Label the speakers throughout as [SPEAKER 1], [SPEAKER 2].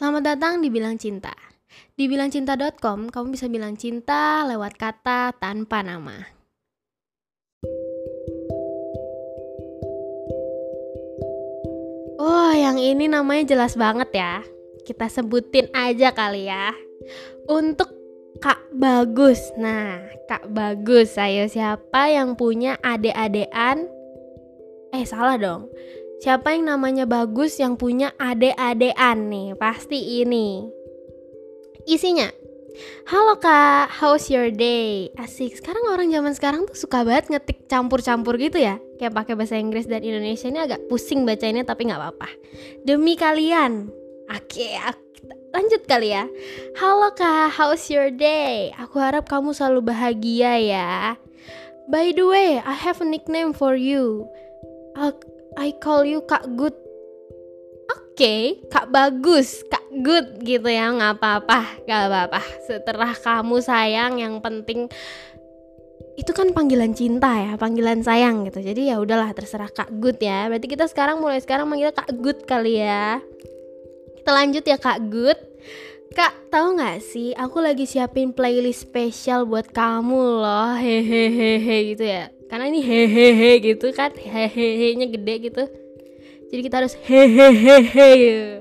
[SPEAKER 1] Selamat datang di Bilang Cinta. Di bilangcinta.com, kamu bisa bilang cinta lewat kata tanpa nama. Oh, yang ini namanya jelas banget ya. Kita sebutin aja kali ya. Untuk Kak Bagus. Nah, Kak Bagus, ayo siapa yang punya adik-adean? Eh, salah dong. Siapa yang namanya Bagus yang punya adik-adean nih? Pasti ini. Isinya, Halo kak, how's your day? Asik, sekarang orang zaman sekarang tuh suka banget ngetik campur-campur gitu ya. Kayak pakai bahasa Inggris dan Indonesia ini agak pusing bacanya tapi nggak apa-apa. Demi kalian. Oke, lanjut kali ya. Halo kak, how's your day? Aku harap kamu selalu bahagia ya. By the way, I have a nickname for you I call you kak good okay, Kak bagus, Kak good gitu ya, nggak apa-apa, nggak apa-apa. Setelah kamu sayang, yang penting itu kan panggilan cinta ya, panggilan sayang gitu. Jadi ya udahlah terserah Kak good ya. Berarti kita sekarang mulai sekarang manggil Kak good kali ya. Kita lanjut ya Kak good. Kak, tahu nggak sih, aku lagi siapin playlist spesial buat kamu loh, hehehe gitu ya. Karena ini hehehe gitu kan, hehehe nya gede gitu. Jadi kita harus hehehe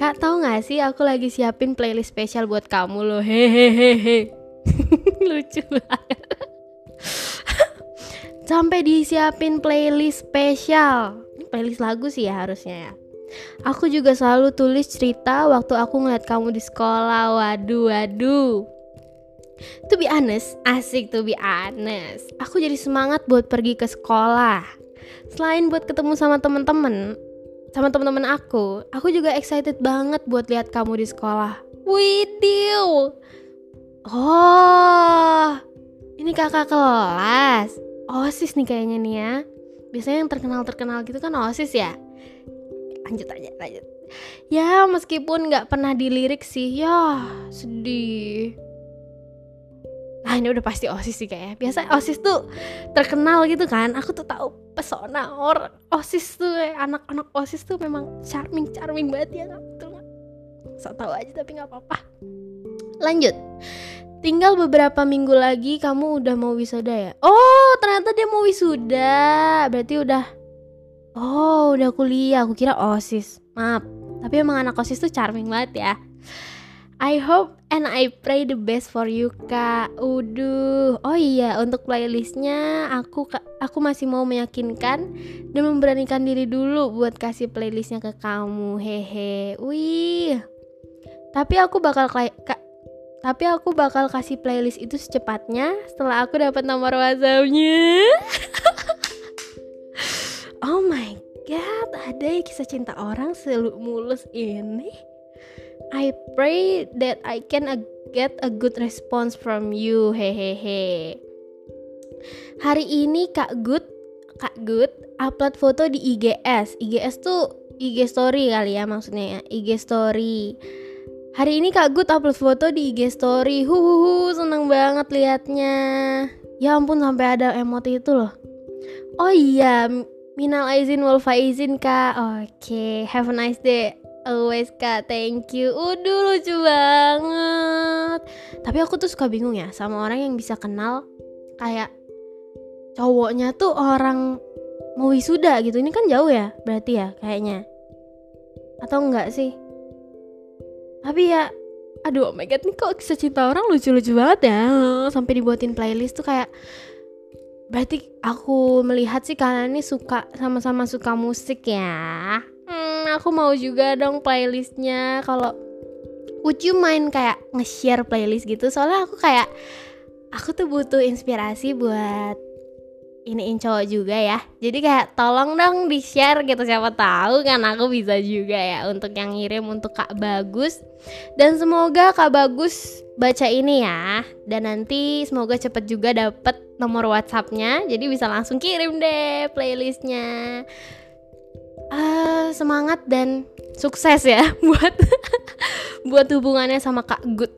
[SPEAKER 1] kak tahu nggak sih? Aku lagi siapin playlist spesial buat kamu loh. Hehehe lucu banget. Sampai disiapin playlist spesial. Playlist lagu sih ya harusnya ya Aku juga selalu tulis cerita waktu aku ngeliat kamu di sekolah. Waduh, waduh. To be honest, asik to be honest. Aku jadi semangat buat pergi ke sekolah selain buat ketemu sama temen-temen sama temen-temen aku aku juga excited banget buat lihat kamu di sekolah Widih oh ini kakak kelas osis nih kayaknya nih ya biasanya yang terkenal terkenal gitu kan osis ya lanjut aja lanjut. Ya meskipun nggak pernah dilirik sih. Ya sedih. Ah ini udah pasti osis sih kayak biasa osis tuh terkenal gitu kan. Aku tuh tahu pesona orang osis tuh anak-anak osis tuh memang charming charming banget ya betul nggak? So tahu aja tapi nggak apa-apa. Lanjut. Tinggal beberapa minggu lagi kamu udah mau wisuda ya? Oh ternyata dia mau wisuda. Berarti udah oh udah kuliah aku kira osis maaf tapi emang anak osis tuh charming banget ya I hope and I pray the best for you kak. Uduh, oh iya untuk playlistnya aku aku masih mau meyakinkan dan memberanikan diri dulu buat kasih playlistnya ke kamu. Hehe, wih. Tapi aku bakal kak tapi aku bakal kasih playlist itu secepatnya setelah aku dapat nomor WhatsAppnya. oh my god, ada ya kisah cinta orang mulus ini. I pray that I can get a good response from you. Hehehe. Hari ini Kak Good, Kak Good upload foto di IGS. IGS tuh IG story kali ya maksudnya ya. IG story. Hari ini Kak Good upload foto di IG story. Huhuhu, seneng banget liatnya. Ya ampun sampai ada emoti itu loh. Oh iya, Minal izin wal faizin kak. Oke, okay. have a nice day. Always kak, thank you. Udah lucu banget. Tapi aku tuh suka bingung ya sama orang yang bisa kenal kayak cowoknya tuh orang mau wisuda gitu. Ini kan jauh ya, berarti ya kayaknya. Atau enggak sih? Tapi ya, aduh oh my god, nih kok kisah cinta orang lucu-lucu banget ya. Sampai dibuatin playlist tuh kayak berarti aku melihat sih kalian ini suka sama-sama suka musik ya? Aku mau juga dong playlistnya. Kalau would you mind kayak nge-share playlist gitu? Soalnya aku kayak aku tuh butuh inspirasi buat iniin cowok juga ya. Jadi kayak tolong dong di share gitu. Siapa tahu kan aku bisa juga ya untuk yang ngirim untuk kak bagus. Dan semoga kak bagus baca ini ya. Dan nanti semoga cepet juga dapet nomor whatsappnya jadi bisa langsung kirim deh playlistnya uh, semangat dan sukses ya buat buat hubungannya sama Kak Good.